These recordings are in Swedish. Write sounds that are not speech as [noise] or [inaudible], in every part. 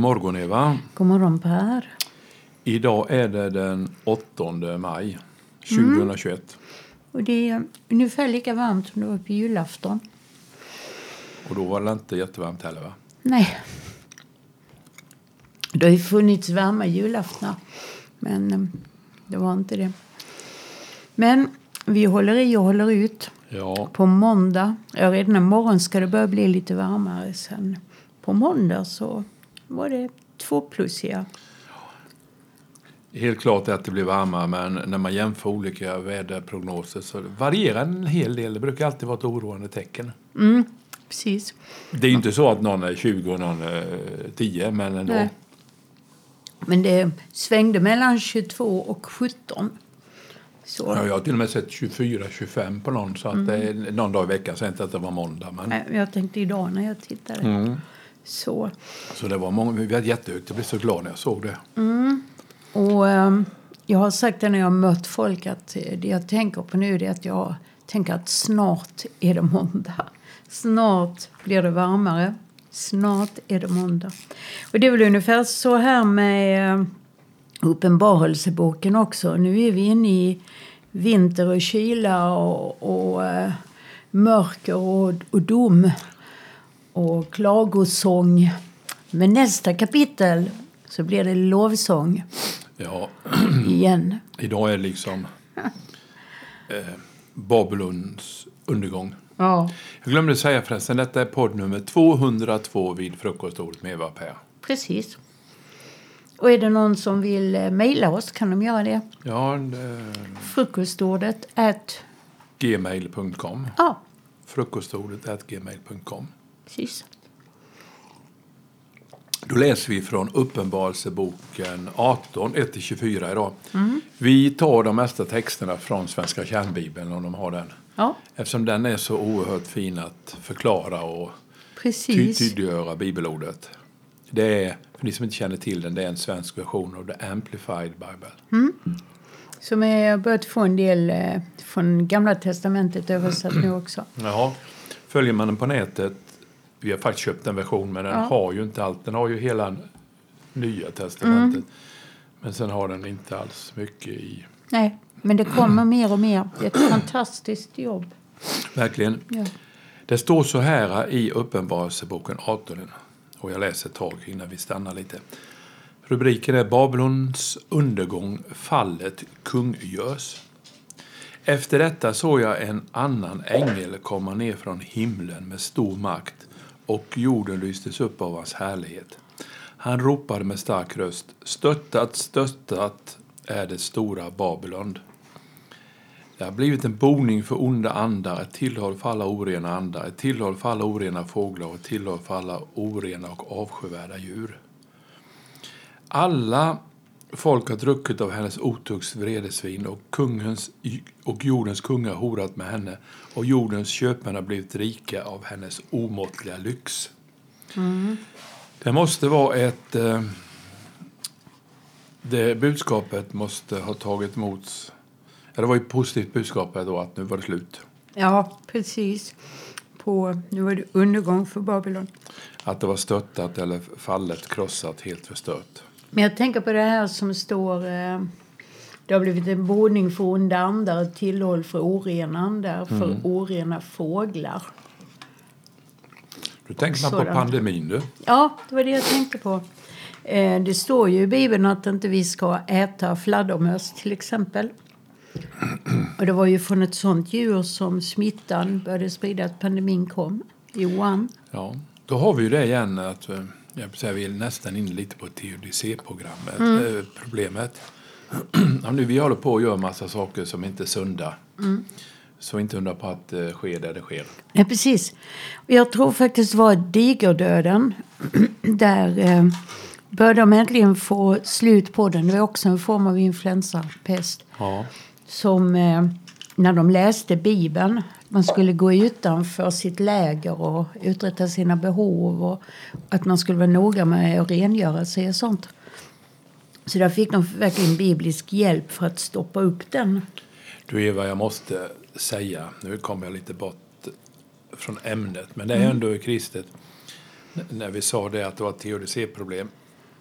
Morgon Eva. God morgon Per. Idag är det den 8 maj 2021. Och det är ungefär lika varmt som det var på julafton. Och då var det inte jättevarmt heller va? Nej. Det har ju funnits varma julaftnar. Men eh, det var inte det. Men vi håller i och håller ut. Ja, På måndag, ja redan imorgon ska det börja bli lite varmare. Sen på måndag så var det tvåplussiga. helt klart att det blir varmare men när man jämför olika väderprognoser så varierar en hel del. Det brukar alltid vara ett oroande tecken. Mm, precis. Det är ju inte så att någon är 20 och någon är 10 men ändå. Nej. Men det svängde mellan 22 och 17. Så. Ja, jag har till och med sett 24-25 på någon så att det är någon dag i veckan sen inte att det var måndag. Men, Jag tänkte idag när jag tittade. mm. Så. Så det var många, vi hade jättehögt. Jag blev så glad när jag såg det. Och ehm, jag har sagt det när jag har mött folk att eh, det jag tänker på nu är att jag tänker att snart är det måndag. Snart blir det varmare. Snart är det måndag. Och det är väl ungefär så här med eh, Uppenbarelseboken också. Nu är vi inne i vinter och kyla och, och eh, mörker och, och dom och klagosång. Men nästa kapitel så blir det lovsång Ja, igen. [clears throat] idag är det liksom eh, Babylons undergång. Ja, Jag glömde säga förresten, detta är podd nummer 202 vid frukostordet med Eva och Per. precis. Och är det någon som vill eh, mejla oss kan de göra det. Ja, det, Frukostordet at... gmail.com. Ja, Frukostordet at gmail.com. precis. Då läser vi från Uppenbarelseboken 18, 1-24 idag. Vi tar de mesta texterna från Svenska kärnbibeln om de har den. Ja, Eftersom den är så oerhört fin att förklara och precis. tydliggöra bibelordet. Det är, för ni som inte känner till den, det är en svensk version av The Amplified Bible. Som är börjat få en del eh, från Gamla Testamentet översatt nu också. Jaha. Följer man den på nätet, vi har faktiskt köpt en version men den Ja. har ju inte allt. Den har ju hela Nya Testamentet. Men sen har den inte alls mycket i... Nej, men det kommer mer och mer. Det är ett fantastiskt jobb. Verkligen. Ja. Det står så här i Uppenbarelseboken 18. Och jag läser ett tag innan vi stannar lite. Rubriken är Babylons undergång, fallet kungörs. Efter detta såg jag en annan ängel komma ner från himlen med stor makt och jorden lystes upp av hans härlighet. Han ropade med stark röst Stöttat, stöttat är det stora Babylon. Det har blivit en boning för onda andar, ett tillhåll för alla orena andar, ett tillhåll för alla orena fåglar och ett tillhåll för alla orena och avskyvärda djur. Alla folk har druckit av hennes otukts vredesvin och, kungens, och jordens kungar horat med henne och jordens köpmän har blivit rika av hennes omåttliga lyx. Det måste vara ett... Eh, det budskapet måste ha tagit emot... Ja, det var ju positivt budskap då att nu var det slut. Ja, precis. På, nu var det undergång för Babylon. Att det var stöttat eller fallet, krossat, helt förstört. Men jag tänker på det här som står... Eh, det har blivit en boning för onda andar, ett tillhåll för orena andar, för orena fåglar. Nu tänker man på pandemin du. Ja, det var det jag tänkte på. Eh, det står ju i Bibeln att inte vi ska äta fladdermöss till exempel. Och det var ju från ett sånt djur som smittan började spridas, pandemin kom i Wuhan. Ja, då har vi ju det igen att eh, jag vill är nästan inne lite på teodicé-programmet, Mm. eh, problemet. [clears throat] ja, nu vi håller på att göra massa saker som inte är sunda. Mm. Så inte undra på att det sker där det sker. Ja, precis. Jag tror faktiskt det var digerdöden. [clears throat] Där eh, började de äntligen få slut på den. Det var också en form av influensapest. Ja. Som eh, när de läste Bibeln. Man skulle gå utanför sitt läger och uträtta sina behov. Och att man skulle vara noga med att rengöra sig och sånt. Så där fick de verkligen biblisk hjälp för att stoppa upp den. Du Eva, jag måste säga, nu kommer jag lite bort från ämnet, men det är ändå kristet. när vi sa det att det var ett teodicéproblem.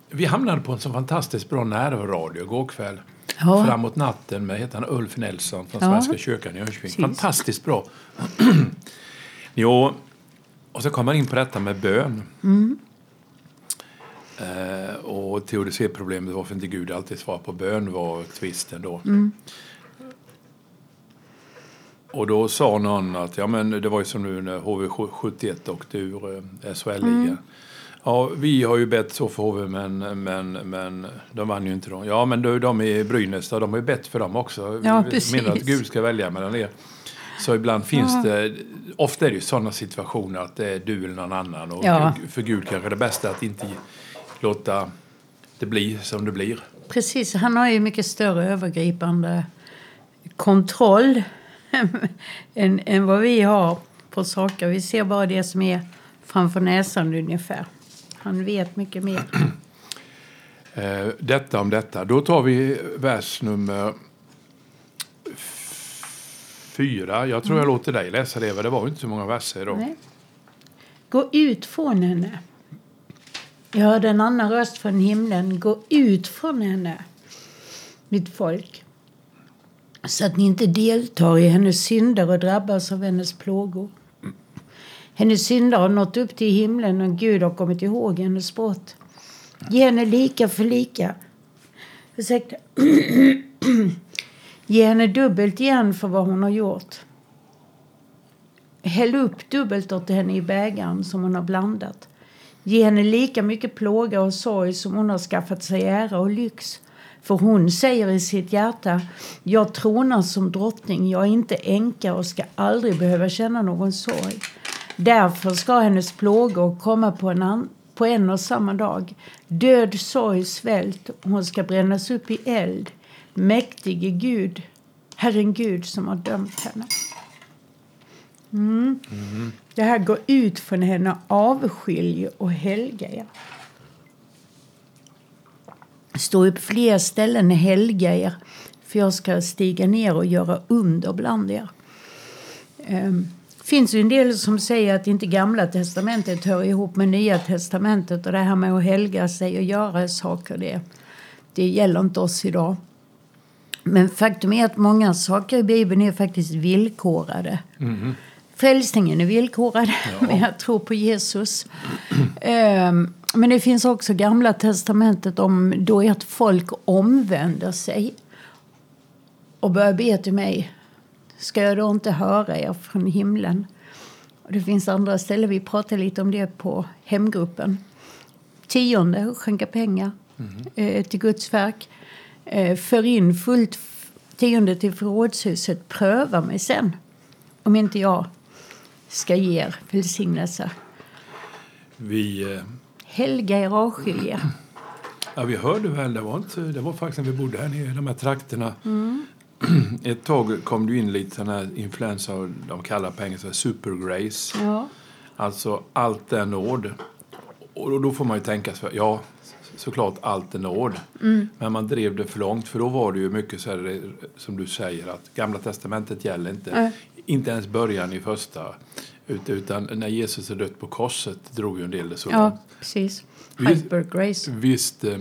Vi hamnade på en så fantastiskt bra närradio igår kväll. Ja. Framåt natten med heter han Ulf Nelson från Ja. Svenska kyrkan i Jönköping. Precis. Fantastiskt bra. [clears throat] jo, och så kom man in på detta med bön. Eh, och teodicéproblemet varför inte Gud alltid svarar på bön var tvisten då. Och då sa någon att ja, men det var ju som nu när HV71 åkte ur SHL-ligan. Ja, vi har ju bett så för HV, men, men, men de vann ju inte då. Ja, men de, de i Brynäs, de har ju bett för dem också. Ja, precis. menar att Gud ska välja mellan er. Så ibland finns det, ofta är det ju sådana situationer att det är du eller någon annan. Och Ja. för Gud kanske det bästa att inte låta det bli som det blir. Precis, han har ju mycket större övergripande kontroll [laughs] än, än vad vi har på saker. Vi ser bara det som är framför näsan ungefär. Han vet mycket mer. [clears throat] Eh, detta om detta. Då tar vi vers nummer fyra. Jag tror jag låter dig läsa det, det var inte så många verser idag. Nej. Gå ut från henne. Jag hörde en annan röst från himlen. Gå ut från henne, mitt folk. Så att ni inte deltar i hennes synder och drabbas av hennes plågor. Hennes synder har nått upp till himlen och Gud har kommit ihåg hennes brott. Ge henne lika för lika. Ursäkta. [clears throat] Ge henne dubbelt igen för vad hon har gjort. Häll upp dubbelt åt henne i bägaren som hon har blandat. Ge henne lika mycket plåga och sorg som hon har skaffat sig ära och lyx. För hon säger i sitt hjärta, jag tronar som drottning, jag är inte änka och ska aldrig behöva känna någon sorg. Därför ska hennes plågor komma på en, an- på en och samma dag. Död, sorg, svält, hon ska brännas upp i eld. Mäktige Gud, Herren Gud som har dömt henne. Mm. Det här går ut från henne, avskilj och helga er. Stå upp fler ställen, helga er, för jag ska stiga ner och göra under bland er. Um, finns ju en del som säger att inte gamla testamentet hör ihop med nya testamentet och det här med att helga sig och göra saker, det, det gäller inte oss idag. Men faktum är att många saker i Bibeln är faktiskt villkorade. Frälsningen är villkorad, men jag tror på Jesus. Ehm, men det finns också Gamla testamentet om då ett folk omvänder sig och börjar be till mig. Ska jag då inte höra er från himlen? Och det finns andra ställen, vi pratar lite om det på hemgruppen. Tionde, skänka pengar eh, till Guds verk. Eh, för in fullt tionde till förrådshuset. Pröva mig sen om inte jag ska ge er välsignelse. Vi, eh, Helga er, avskilj er. ja, vi hörde väl, det var, inte, det var faktiskt när vi bodde här nere i de här trakterna. Mm. Ett tag kom det in lite sådana här influensa, de kallar på engelska supergrace. Ja. Alltså allt är nåd. Och då får man ju tänka sig, ja såklart allt är nåd. Mm. Men man drev det för långt för då var det ju mycket så här, som du säger att gamla testamentet gäller inte. Nej. Inte ens början i första. Ut- Utan när Jesus är dött på korset drog ju en del det så ja, precis. Vi- Hyper Grace. Visst, eh,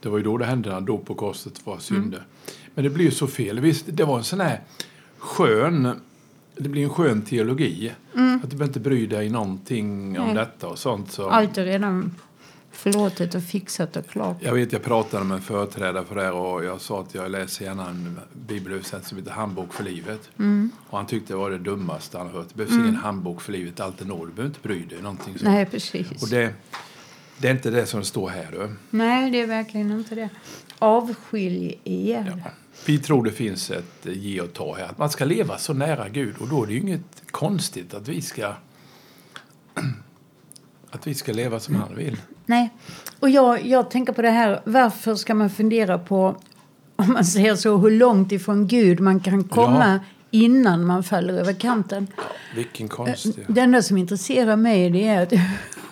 det var ju då det hände han dog på korset var synder. Mm. Men det blir ju så fel. Visst, det var en sån här skön, det blir en skön teologi. Att du behöver inte bry dig någonting om Mm. Nej. detta och sånt. Så. Allt är redan förlåtet och fixat och klart. Jag vet, jag pratade med en företrädare för det här och jag sa att jag läser gärna en bibelöversättning som heter Handbok för livet. Mm. Och han tyckte det var det dummaste han hört. Det behövs ingen handbok för livet, allt är nåd. Du behöver inte bry dig. Någonting så. Nej, precis. Och det, det är inte det som står här. Du. Nej, det är verkligen inte det. Avskilj er. Vi tror det finns ett ge och ta här. Att man ska leva så nära Gud. Och då är det ju inget konstigt att vi ska [clears throat] att vi ska leva som han vill. Nej. Och jag, jag tänker på det här, varför ska man fundera på, om man säger så, hur långt ifrån Gud man kan komma Ja. innan man faller över kanten. Vilken konstig... Det enda som intresserar mig det är att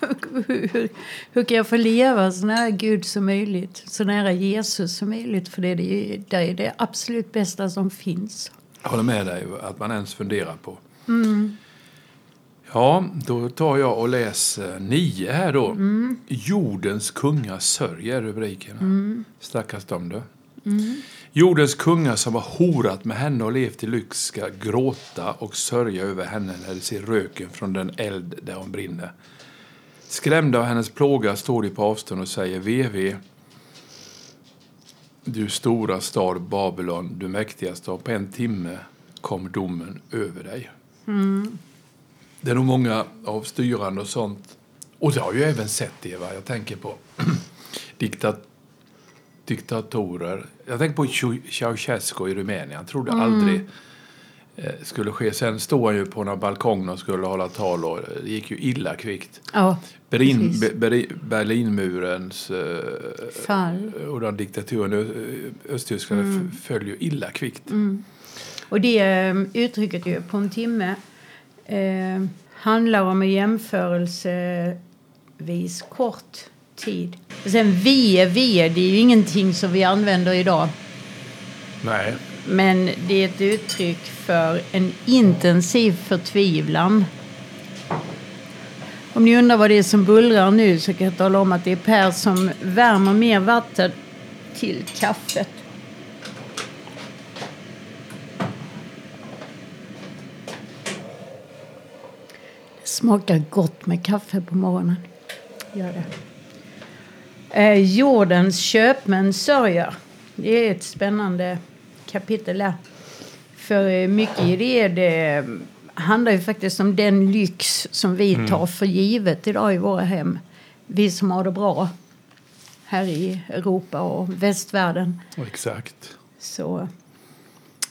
[laughs] hur, hur kan jag få leva så nära Gud som möjligt, så nära Jesus som möjligt, för det är det, det, är det absolut bästa som finns. Jag håller med dig att man ens funderar på. Ja, då tar jag och läser nio här då. Jordens kungar sörjer rubriken. Mm. Stackars dem du. Jordens kungar som har horat med henne och levt i lyx ska gråta och sörja över henne när de ser röken från den eld där hon brinner. Skrämda av hennes plåga står de på avstånd och säger VV. Du stora stad Babylon, du mäktiga stad, på en timme kom domen över dig. Det är nog många av styrande och sånt. Och det har ju även sett det, va? Jag tänker på [clears throat] diktat, diktatorer. Jag tänker på Ceau- Ceausescu i Rumänien. Han trodde aldrig eh, skulle ske. Sen stod han ju på någon balkong och skulle hålla tal och det gick ju illa kvickt. Ja, Berlin, precis. Be- Beri- Berlinmurens eh, Fall. och den diktaturen i Östtyskland mm. föll ju illa kvickt. Och det eh, uttrycket ju på en timme eh, handlar om en jämförelsevis kort tid. Och sen vie, vie, det är ju ingenting som vi använder idag. Nej. Men det är ett uttryck för en intensiv förtvivlan. Om ni undrar vad det är som bullrar nu så kan jag tala om att det är Per som värmer mer vatten till kaffet. Det smakar gott med kaffe på morgonen. Gör det. Eh, jordens köpmän sörjer. Det är ett spännande kapitel. För eh, mycket i det, det handlar ju faktiskt om den lyx som vi tar för givet idag i våra hem. Vi som har det bra här i Europa och västvärlden. Exakt. Så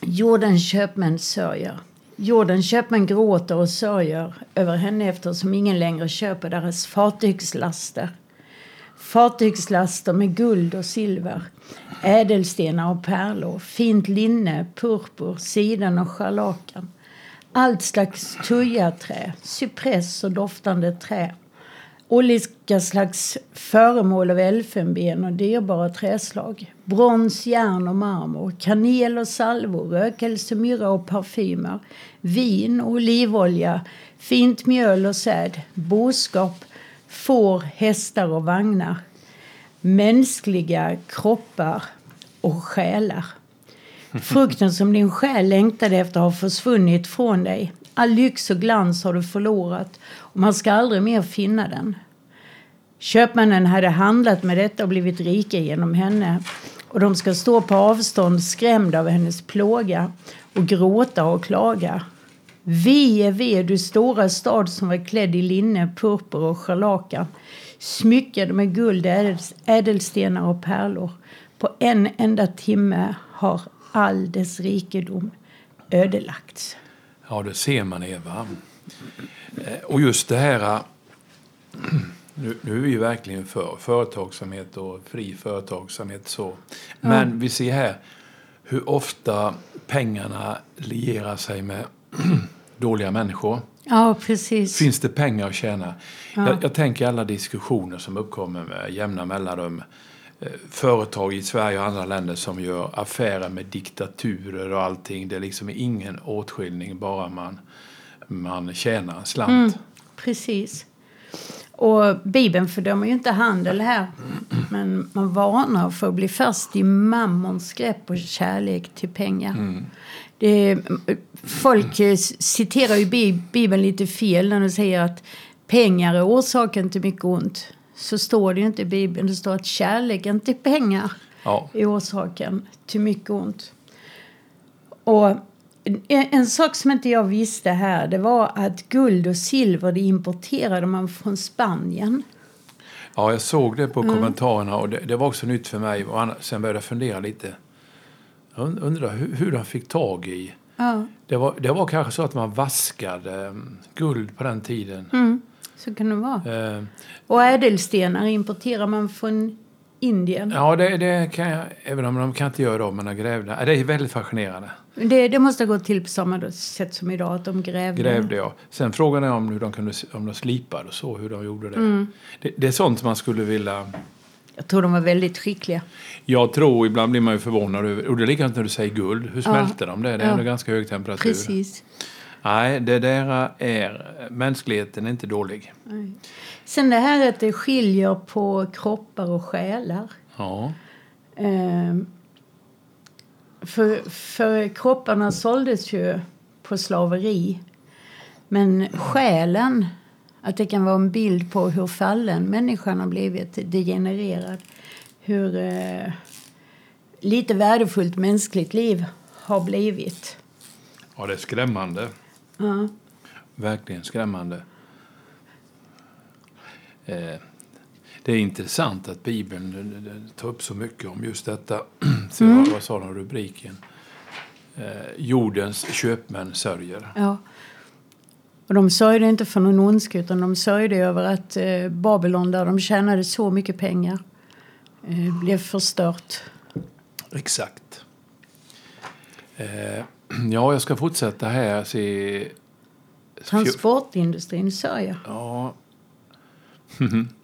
jordens köpmän sörjer. Jordens köpmän gråter och sörjer över henne eftersom ingen längre köper deras fartygslaster. Fartygslaster med guld och silver, ädelstenar och pärlor, fint linne, purpur, siden och scharlakan. Allt slags tujaträ, cypress och doftande trä. Olika slags föremål av elfenben och dyrbara träslag. Brons, järn och marmor, kanel och salvor, rökelse, myrra och parfymer. Vin och olivolja, fint mjöl och säd, boskap, får, hästar och vagnar. Mänskliga kroppar och själar. Frukten som din själ längtade efter har försvunnit från dig. All lyx och glans har du förlorat och man ska aldrig mer finna den. Köpmännen hade handlat med detta och blivit rika genom henne och de ska stå på avstånd skrämda av hennes plåga och gråta och klaga. Ve, ve, du stora stad som var klädd i linne, purpur och scharlakan smyckad med guld, ädels- ädelstenar och pärlor. På en enda timme har all dess rikedom ödelagts. Ja, det ser man, Eva. Eh, Och just det här... eh, Nu, nu är vi verkligen för företagsamhet och fri företagsamhet. så. Men vi ser här hur ofta pengarna lierar sig med dåliga människor. Ja, precis. Finns det pengar att tjäna? Jag, jag tänker alla diskussioner som uppkommer med jämna mellanrum. Eh, Företag i Sverige och andra länder som gör affärer med diktaturer och allting. Det är liksom ingen åtskiljning bara man, man tjänar en slant. Mm, precis. Och Bibeln fördömer ju inte handel här. Men man varnar för att bli fast i mammons grepp och kärlek till pengar. Det, folk eh, citerar ju Bi- Bibeln lite fel när de säger att pengar är orsaken till mycket ont. Så står det ju inte i Bibeln. Det står att kärleken till pengar Ja. är orsaken till mycket ont. Och en, sak som inte jag visste här det var att guld och silver det importerade man från Spanien. ja, jag såg det på kommentarerna och det, det var också nytt för mig. Och sen började jag fundera lite. Jag und- undrar hur, hur de fick tag i Ja, Det var, det var kanske så att man vaskade mm, guld på den tiden. mm, så kan det vara. Eh, Och ädelstenar importerar man från Indien. ja, det, det kan jag, även om de kan inte göra det, men de grävde. Det är väldigt fascinerande. Det, det måste ha gått till på samma sätt som idag, att de grävde. Grävde jag. Sen frågan är om hur de kunde, om de slipade och så, hur de gjorde det. det. Det är sånt man skulle vilja... Jag tror de var väldigt skickliga. Jag tror, ibland blir man ju förvånad över, och det är likadant när du säger guld, hur smälter de det? Det är Ja. ändå ganska hög temperatur. Precis. Nej, det där är... Mänskligheten är inte dålig. Nej. Sen det här att det skiljer på kroppar och själar. Ja. Ehm, för, för kropparna såldes ju på slaveri. Men själen, att det kan vara en bild på hur fallen människan har blivit degenererad. Hur eh, lite värdefullt mänskligt liv har blivit. ja, det är skrämmande. Ja. Verkligen skrämmande. Eh, det är intressant att Bibeln eh, tar upp så mycket om just detta. Se, vad, vad sa de rubriken? Eh, jordens köpmän sörjer. Ja. Och de sörjde inte för någon ondska utan de sörjde över att eh, Babylon där de tjänade så mycket pengar eh, blev förstört. Exakt. Eh, [clears throat] ja, jag ska fortsätta här. Se, Transportindustrin sörjer. Ja. [laughs]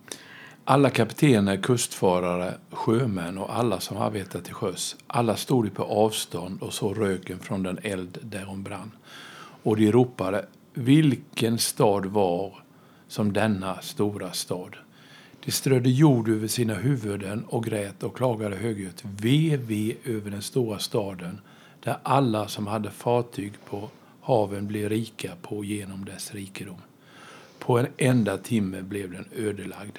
Alla kaptener, kustfarare, sjömän och alla som arbetar till sjöss, alla stod de på avstånd och såg röken från den eld där hon brann. Och de ropade, vilken stad var som denna stora stad? De strödde jord över sina huvuden och grät och klagade högljutt, ve, ve över den stora staden, där alla som hade fartyg på haven blev rika på genom dess rikedom. På en enda timme blev den ödelagd.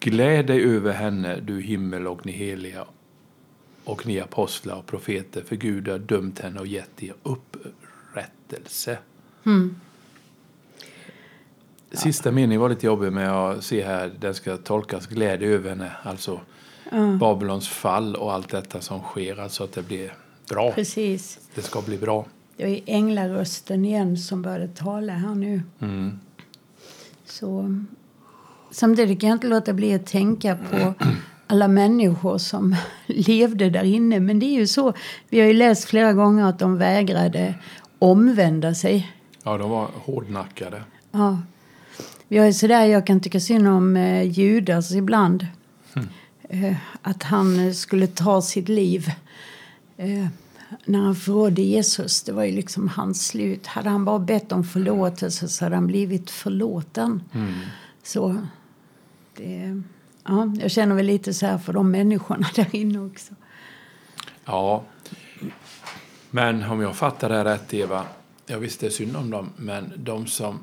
Gläd dig över henne, du himmel och ni heliga och ni apostlar och profeter, för Gud har dömt henne och gett er upprättelse. Sista meningen var lite jobbig, men jag ser här, den ska tolkas glädje över henne. Alltså Babylons fall och allt detta som sker, alltså att det blir bra. Precis. Det ska bli bra. Det är änglarösten igen som började tala här nu. Mm. Så, samtidigt kan jag inte låta bli att tänka på alla människor som [laughs] levde där inne. Men det är ju så, vi har ju läst flera gånger att de vägrade omvända sig. Ja, de var hårdnackade. Ja. Har ju sådär, jag kan tycka synd om eh, Judas ibland. Eh, att han eh, skulle ta sitt liv. Eh, när han förrådde Jesus, det var ju liksom hans slut. Hade han bara bett om förlåtelse så hade han blivit förlåten. Så det, ja, jag känner väl lite så här för de människorna [laughs] där inne också. Ja. Men om jag fattar det rätt, Eva. Jag visste synd om dem, men de som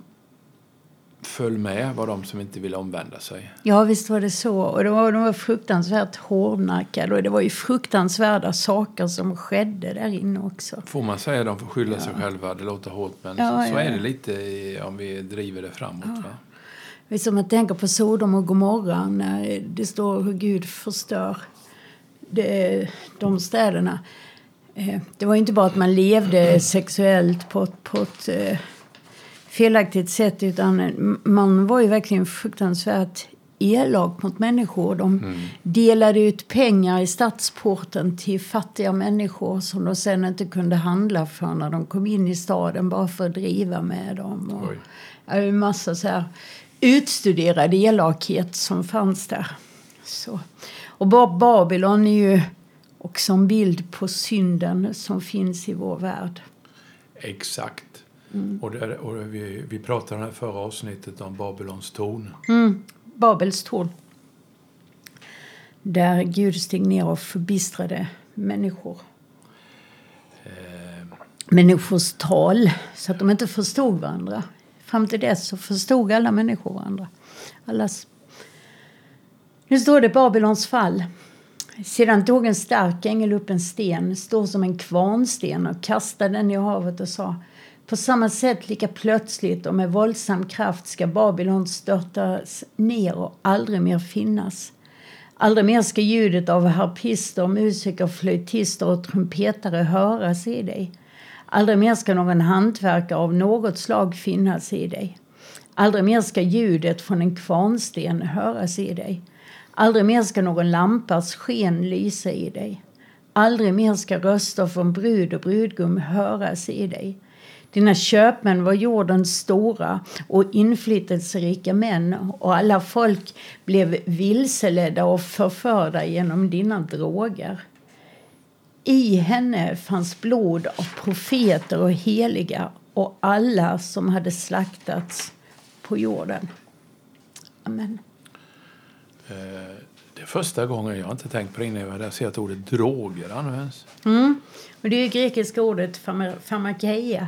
föll med var de som inte ville omvända sig. Ja, visst var det så. Och de var, de var fruktansvärt hårdnackade och det var ju fruktansvärda saker som skedde där inne också. Får man säga de får skylla sig själva, det låter hårt, men Ja, så, så ja, är det ja. lite om vi driver det framåt. Va? Det är som att tänka på Sodom och Gomorra när det står hur Gud förstör det, de städerna. Eh, Det var inte bara att man levde sexuellt på, ett- på ett eh, felaktigt sätt utan man var ju verkligen fruktansvärt elak mot människor. De delade ut pengar i stadsporten till fattiga människor som de sen inte kunde handla för när de kom in i staden bara för att driva med dem. Och, Oj. Massa så här utstuderad elakhet som fanns där. Så. Och Ba- Babylon är ju också en bild på synden som finns i vår värld. Exakt. Mm. Och, där, och vi, vi pratade i det förra avsnittet om Babylons torn. Mm. Babels torn. Där Gud steg ner och förbistrade människor. Eh, Människors tal, så att de inte förstod varandra. Fram till dess så förstod alla människor varandra. Allas. Nu står det Babylons fall. Sedan tog en stark ängel upp en sten, stor som en kvarnsten och kastade den i havet och sa På samma sätt lika plötsligt och med våldsam kraft ska Babylon störtas ner och aldrig mer finnas. Aldrig mer ska ljudet av harpister, musiker, flöjtister och trumpetare höras i dig. Aldrig mer ska någon hantverkare av något slag finnas i dig. Aldrig mer ska ljudet från en kvarnsten höras i dig. Aldrig mer ska någon lampas sken lysa i dig. Aldrig mer ska röster från brud och brudgum höras i dig. Dina köpmän var jordens stora och inflytelserika män och alla folk blev vilseledda och förförda genom dina droger. I henne fanns blod av profeter och heliga och alla som hade slaktats på jorden. Amen. Eh, det är första gången, jag har inte tänkt på det innan, jag ser att ordet droger används. Mm. Och det är grekiska ordet pharmakeia,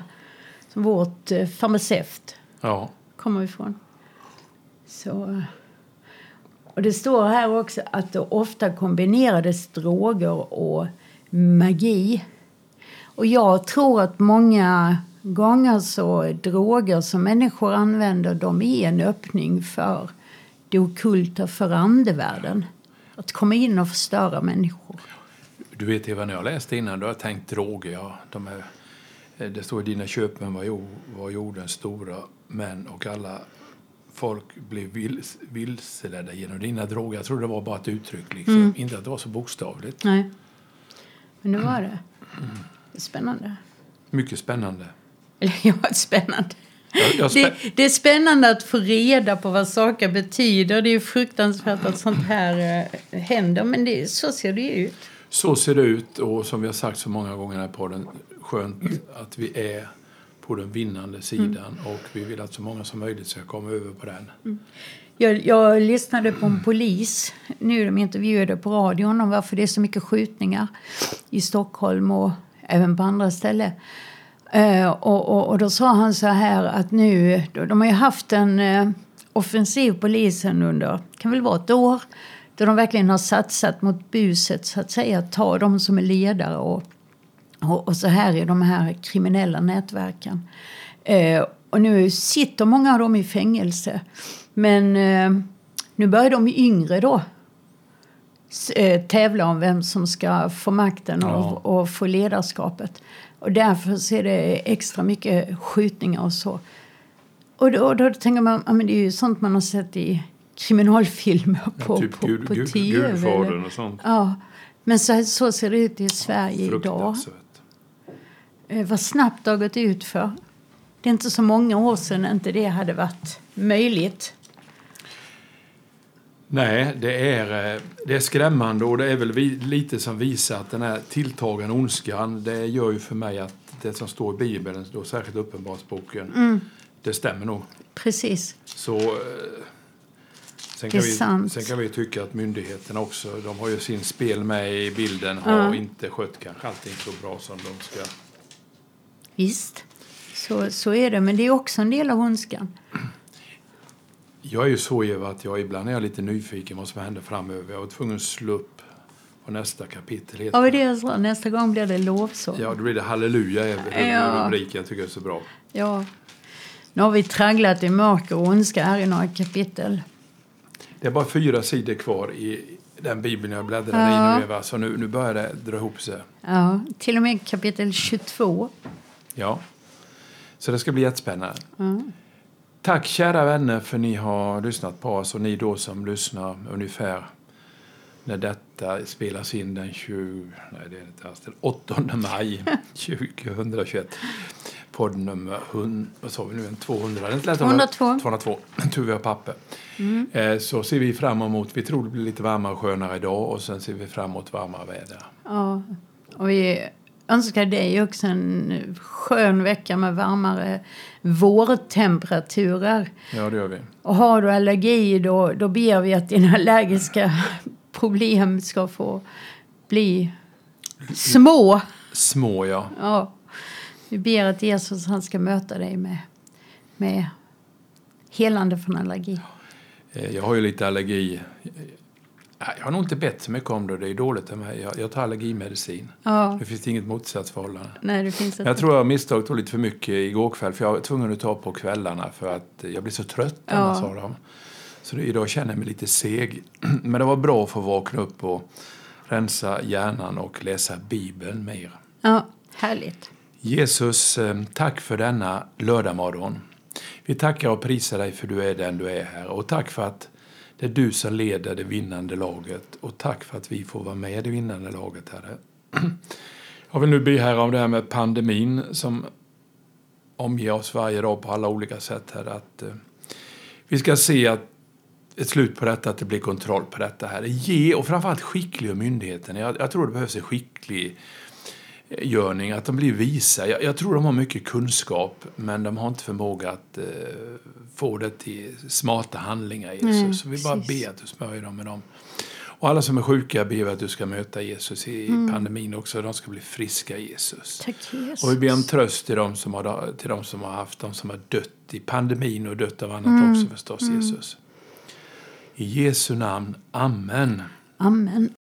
som vårt eh, farmaceut ja. kommer ifrån. Så, och det står här också att det ofta kombinerades droger och magi. Och jag tror att många gånger så droger som människor använder de är en öppning för det okulta, för andevärlden. Att komma in och förstöra människor. Du vet Eva, när jag läste innan, då har jag tänkt droger. Ja, de är, eh, det står i dina köpmän var, var jordens stora män och alla folk blev vils, vilseledda genom dina droger. Jag tror det var bara ett uttryck, liksom. Mm. inte att det var så bokstavligt. Nej, men det var det. Det är spännande. Mycket spännande. Eller [laughs] ja, spännande. Jag, jag spä det, det, är spännande att få reda på vad saker betyder. Det är fruktansvärt att sånt här äh, händer, men det, så ser det ut. Så ser det ut och som vi har sagt så många gånger här på den skönt att vi är på den vinnande sidan mm. och vi vill att så många som möjligt ska komma över på den. Mm. Jag, jag, lyssnade på en polis nu de intervjuade på radion om varför det är så mycket skjutningar i Stockholm och även på andra ställen. Eh, och, och, och, då sa han så här att nu, de har ju haft en eh, offensiv polisen under, kan väl vara ett år, då de verkligen har satsat mot buset så att säga, ta de som är ledare och, och, och så här i de här kriminella nätverken. Eh, och nu sitter många av dem i fängelse. Men nu börjar de yngre då tävla om vem som ska få makten och, ja. och få ledarskapet. Och därför så är det extra mycket skjutningar och så. Och då, då tänker man, ja, men det är ju sånt man har sett i kriminalfilmer på, ja, typ på, gud, på gud, TV. Gudfadern och sånt. Ja, men så, så ser det ut i Sverige idag. Eh, vad snabbt det har gått ut för. Det är inte så många år sedan inte det hade varit möjligt. Nej, det är, eh, det är skrämmande och det är väl lite som visar att den här tilltagande ondskan, det gör ju för mig att det som står i Bibeln, då särskilt Uppenbarelseboken, mm. det stämmer nog. Precis. Så, eh, sen, kan vi, sen kan vi tycka att myndigheterna också, de har ju sin spel med i bilden, har mm. inte skött kanske allting så bra som de ska. Visst, så, så är det, men det är också en del av ondskan. Jag är ju så Eva att jag ibland är jag lite nyfiken vad som händer framöver. Jag var tvungen att slå upp på nästa kapitel. Ja, det är så. Nästa gång blir det lovsång. Ja, då blir det halleluja ja. rubriken. Jag tycker det är så bra. Ja. Nu har vi tragglat i mörker och ondska här i några kapitel. Det är bara fyra sidor kvar i den bibeln jag bläddrar ja. i nu Eva. Så nu, nu börjar det dra ihop sig. Ja, till och med kapitel 22. Ja, så det ska bli jättespännande. Mm. Tack kära vänner för ni har lyssnat på oss och ni då som lyssnar ungefär när detta spelas in den 20, nej det är inte alls, den 8 maj [laughs] 2021. Podd nummer 100, vad sa vi nu, 200? 202. 202, tur vi har papper. Mm. Eh, så ser vi fram emot, vi tror det blir lite varmare och skönare idag och sen ser vi fram emot varmare väder. Ja, och vi önskar dig också en skön vecka med varmare vårtemperaturer. Ja, det gör vi. Och har du allergi då, då ber vi att dina allergiska problem ska få bli små. Små, ja. ja. Vi ber att Jesus han ska möta dig med, med helande från allergi. Eh, jag har ju lite allergi jag har nog inte bett så mycket om det. Det är dåligt av mig. Jag, jag tar allergimedicin. Ja. Det finns inget motsatsförhållande. Nej, det finns Jag tror jag misstag tog lite för mycket igår kväll. För jag var tvungen att ta på kvällarna för att jag blir så trött ja. annars av dem. Så det, idag känner jag mig lite seg. [clears throat] Men det var bra att få vakna upp och rensa hjärnan och läsa Bibeln mer. Ja, härligt. Jesus, eh, tack för denna lördagmorgon. Vi tackar och prisar dig för du är den du är här. Och tack för att det är du som leder det vinnande laget och tack för att vi får vara med i det vinnande laget, Herre. [clears throat] Jag vill nu be här om det här med pandemin som omger oss varje dag på alla olika sätt, Herre. Att eh, vi ska se att ett slut på detta, att det blir kontroll på detta, Herre. Ge, och framförallt skickliga myndigheten. Jag, jag tror det behövs en skicklig görning, att de blir visa. Jag, jag, tror de har mycket kunskap, men de har inte förmåga att eh, få det till smarta handlingar, Jesus. Nej, så vi bara ber att du smörjer dem med dem. Och alla som är sjuka ber vi att du ska möta Jesus i mm. pandemin också. De ska bli friska Jesus. Tack, Jesus. Och vi ber om tröst till dem som har, till dem som har haft, de som har dött i pandemin och dött av annat mm. också förstås, mm. Jesus. I Jesu namn. Amen. Amen.